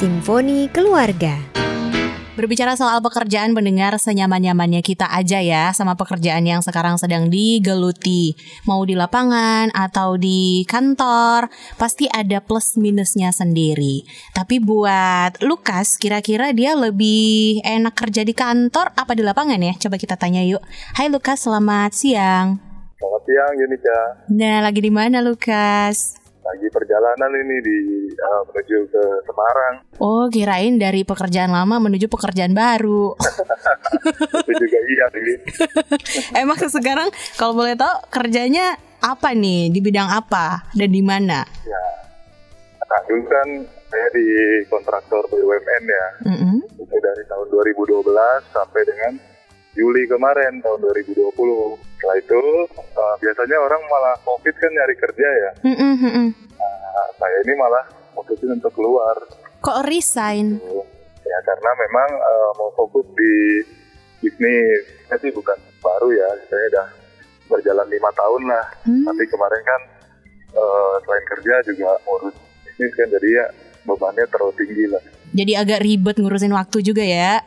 Simfoni Keluarga. Berbicara soal pekerjaan pendengar senyaman-nyamannya kita aja ya sama pekerjaan yang sekarang sedang digeluti. Mau di lapangan atau di kantor, pasti ada plus minusnya sendiri. Tapi buat Lukas, kira-kira dia lebih enak kerja di kantor apa di lapangan ya? Coba kita tanya yuk. Hai Lukas, selamat siang. Selamat siang, Yunika. Nah, lagi di mana Lukas? Lagi perjalanan ini di uh, menuju ke Semarang. Oh, kirain dari pekerjaan lama menuju pekerjaan baru. Itu juga iya sih. Emang sekarang kalau boleh tahu kerjanya apa nih? Di bidang apa dan di mana? Ya, nah, dulu kan saya di kontraktor BUMN ya. Mm-mm. Itu dari tahun 2012 sampai dengan Juli kemarin tahun 2020. Setelah itu uh, biasanya orang malah COVID kan nyari kerja ya. Nah, saya ini malah mutusin untuk keluar. Kok resign? Ya karena memang uh, mau fokus di bisnis. Saya sih bukan baru ya, saya udah berjalan lima tahun lah. Hmm. Tapi kemarin kan uh, selain kerja juga ngurus bisnis kan, jadi ya bebannya terlalu tinggi lah. Jadi agak ribet ngurusin waktu juga ya.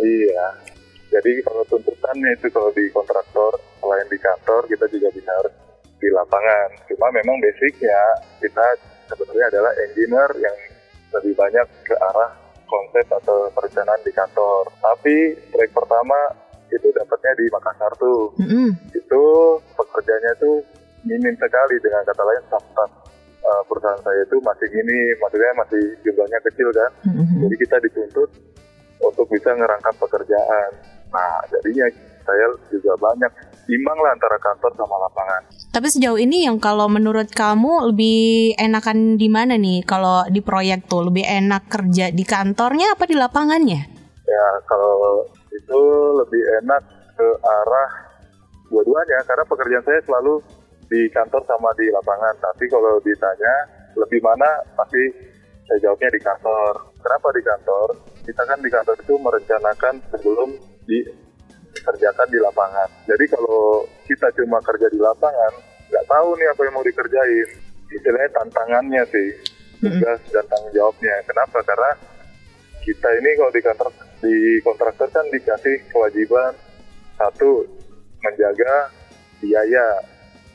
Iya. Jadi kalau tuntutannya itu kalau di kontraktor selain di kantor kita juga bisa harus di lapangan. Cuma memang basicnya kita sebenarnya adalah engineer yang lebih banyak ke arah konsep atau perencanaan di kantor. Tapi proyek pertama itu dapatnya di Makassar tuh. Mm-mm. Itu pekerjaannya tuh minim sekali dengan kata lain staff-staff uh, perusahaan saya itu masih minim, maksudnya masih jumlahnya kecil kan. Mm-mm. Jadi kita dituntut untuk bisa ngerangkap pekerjaan. Nah, jadinya saya juga banyak imbang lah antara kantor sama lapangan. Tapi sejauh ini yang kalau menurut kamu lebih enakan di mana nih? Kalau di proyek tuh lebih enak kerja di kantornya apa di lapangannya? Ya, kalau itu lebih enak ke arah dua-duanya karena pekerjaan saya selalu di kantor sama di lapangan. Tapi kalau ditanya lebih mana, pasti saya jawabnya di kantor. Kenapa di kantor? Kita kan di kantor itu merencanakan sebelum dikerjakan di lapangan. Jadi kalau kita cuma kerja di lapangan, nggak tahu nih apa yang mau dikerjain. Istilahnya tantangannya sih, tugas dan tanggung jawabnya. Kenapa? Karena kita ini kalau di kantor di kontraktor kan dikasih kewajiban satu menjaga biaya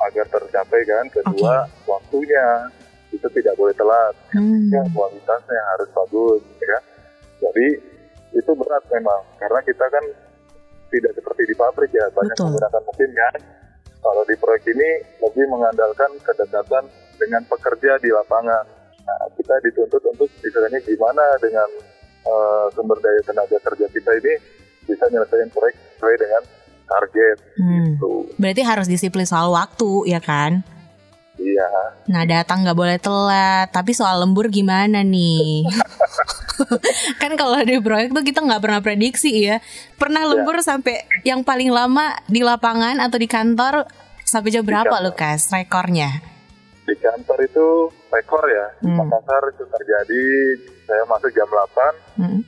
agar tercapai kan. Kedua waktunya itu tidak boleh telat. Hmm. Ya, kualitasnya harus bagus ya. Jadi itu berat memang karena kita kan tidak seperti di pabrik ya banyak Betul. menggunakan mesin kan. Kalau di proyek ini lebih mengandalkan kedekatan dengan pekerja di lapangan. Nah, kita dituntut untuk istilahnya gimana dengan eh, sumber daya tenaga kerja kita ini bisa nyelesain proyek sesuai dengan target Hmm. gitu. Berarti harus disiplin soal waktu ya kan? Iya. Nah datang nggak boleh telat. Tapi soal lembur gimana nih? kan kalau di proyek tuh kita nggak pernah prediksi ya. Pernah lembur sampai yang paling lama di lapangan atau di kantor sampai jam berapa kantor. Lukas rekornya? Di kantor itu rekor ya. Di Hmm. Makassar itu terjadi saya masuk jam 8 Hmm.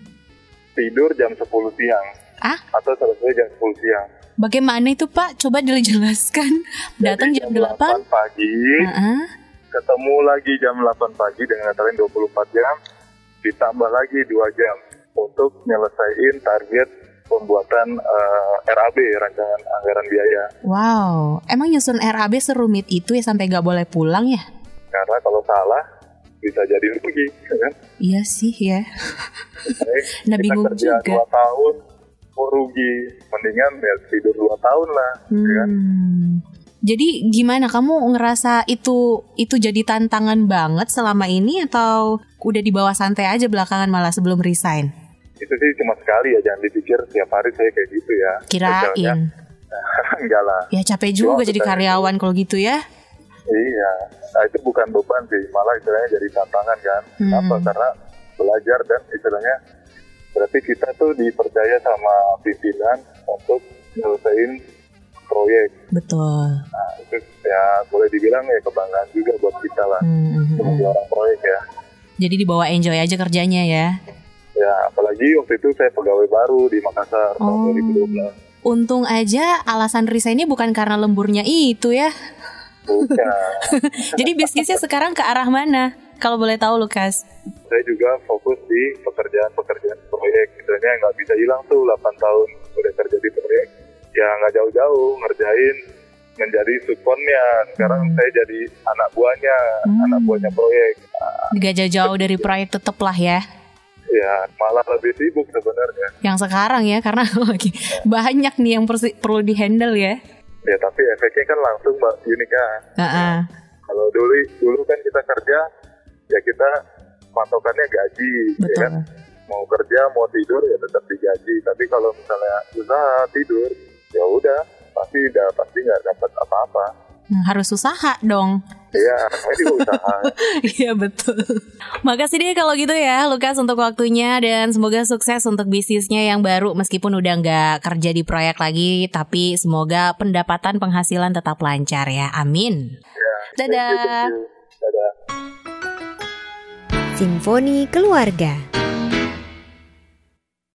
tidur jam 10 siang Ah atau selesai jam 10 siang. bagaimana itu Pak? Coba dijelaskan. Datang Jadi jam 8? pagi, Heeh. ketemu lagi jam 8 pagi dengan kalian 24 jam, ditambah lagi 2 jam untuk nyelesain target pembuatan eh, RAB, rancangan anggaran biaya. Wow, emang nyusun RAB serumit itu ya sampai nggak boleh pulang ya? Karena kalau salah bisa jadi rugi, kan? Iya sih ya. Nah, kita bingung kerja juga. 2 tahun, mau rugi, mendingan ya tidur 2 tahun lah, ya kan? Jadi gimana kamu ngerasa itu itu jadi tantangan banget selama ini atau udah di bawah santai aja belakangan malah sebelum resign? Itu sih cuma sekali ya, jangan dipikir tiap hari saya kayak gitu ya. Kirain. Enggak lah. Ya capek juga Cuma jadi karyawan kalau gitu ya. Iya, nah itu bukan beban sih, malah istilahnya jadi tantangan kan. Hmm. Kenapa? Karena belajar dan istilahnya berarti kita tuh dipercaya sama pimpinan untuk nyelesain proyek. Betul. Nah itu ya boleh dibilang ya kebanggaan juga buat kita lah Hmm, hmm, hmm. sebagai orang proyek ya. Jadi dibawa enjoy aja kerjanya ya. Ya apalagi waktu itu saya pegawai baru di Makassar tahun Oh. 2012. Untung aja alasan resignnya bukan karena lemburnya itu ya. Bukan. Jadi bisnisnya sekarang ke arah mana? Kalau boleh tahu Lukas. saya juga fokus di pekerjaan-pekerjaan proyek. Misalnya nggak bisa hilang tuh 8 tahun udah kerja di proyek. Ya nggak jauh-jauh ngerjain menjadi subkonnya. Sekarang Hmm. saya jadi anak buahnya, Hmm. anak buahnya proyek. Gak jauh-jauh dari proyek tetep lah ya. Ya malah lebih sibuk sebenarnya. Yang sekarang ya karena lagi banyak nih yang perlu dihandle ya. Ya tapi efeknya kan langsung Mbak Yunika. Heeh. Kalau dulu dulu kan kita kerja ya kita patokannya gaji, ya kan? Betul. Mau kerja mau tidur ya tetap digaji. Tapi kalau misalnya usaha tidur ya udah pasti udah pasti nggak dapat apa-apa. Hmm, harus usaha dong. Ya, saya juga usaha. Iya betul. Makasih deh kalau gitu ya Lukas untuk waktunya dan semoga sukses untuk bisnisnya yang baru meskipun udah nggak kerja di proyek lagi tapi semoga pendapatan penghasilan tetap lancar ya. Amin. Ya, Dadah. thank you, thank you. Dadah. Simfoni Keluarga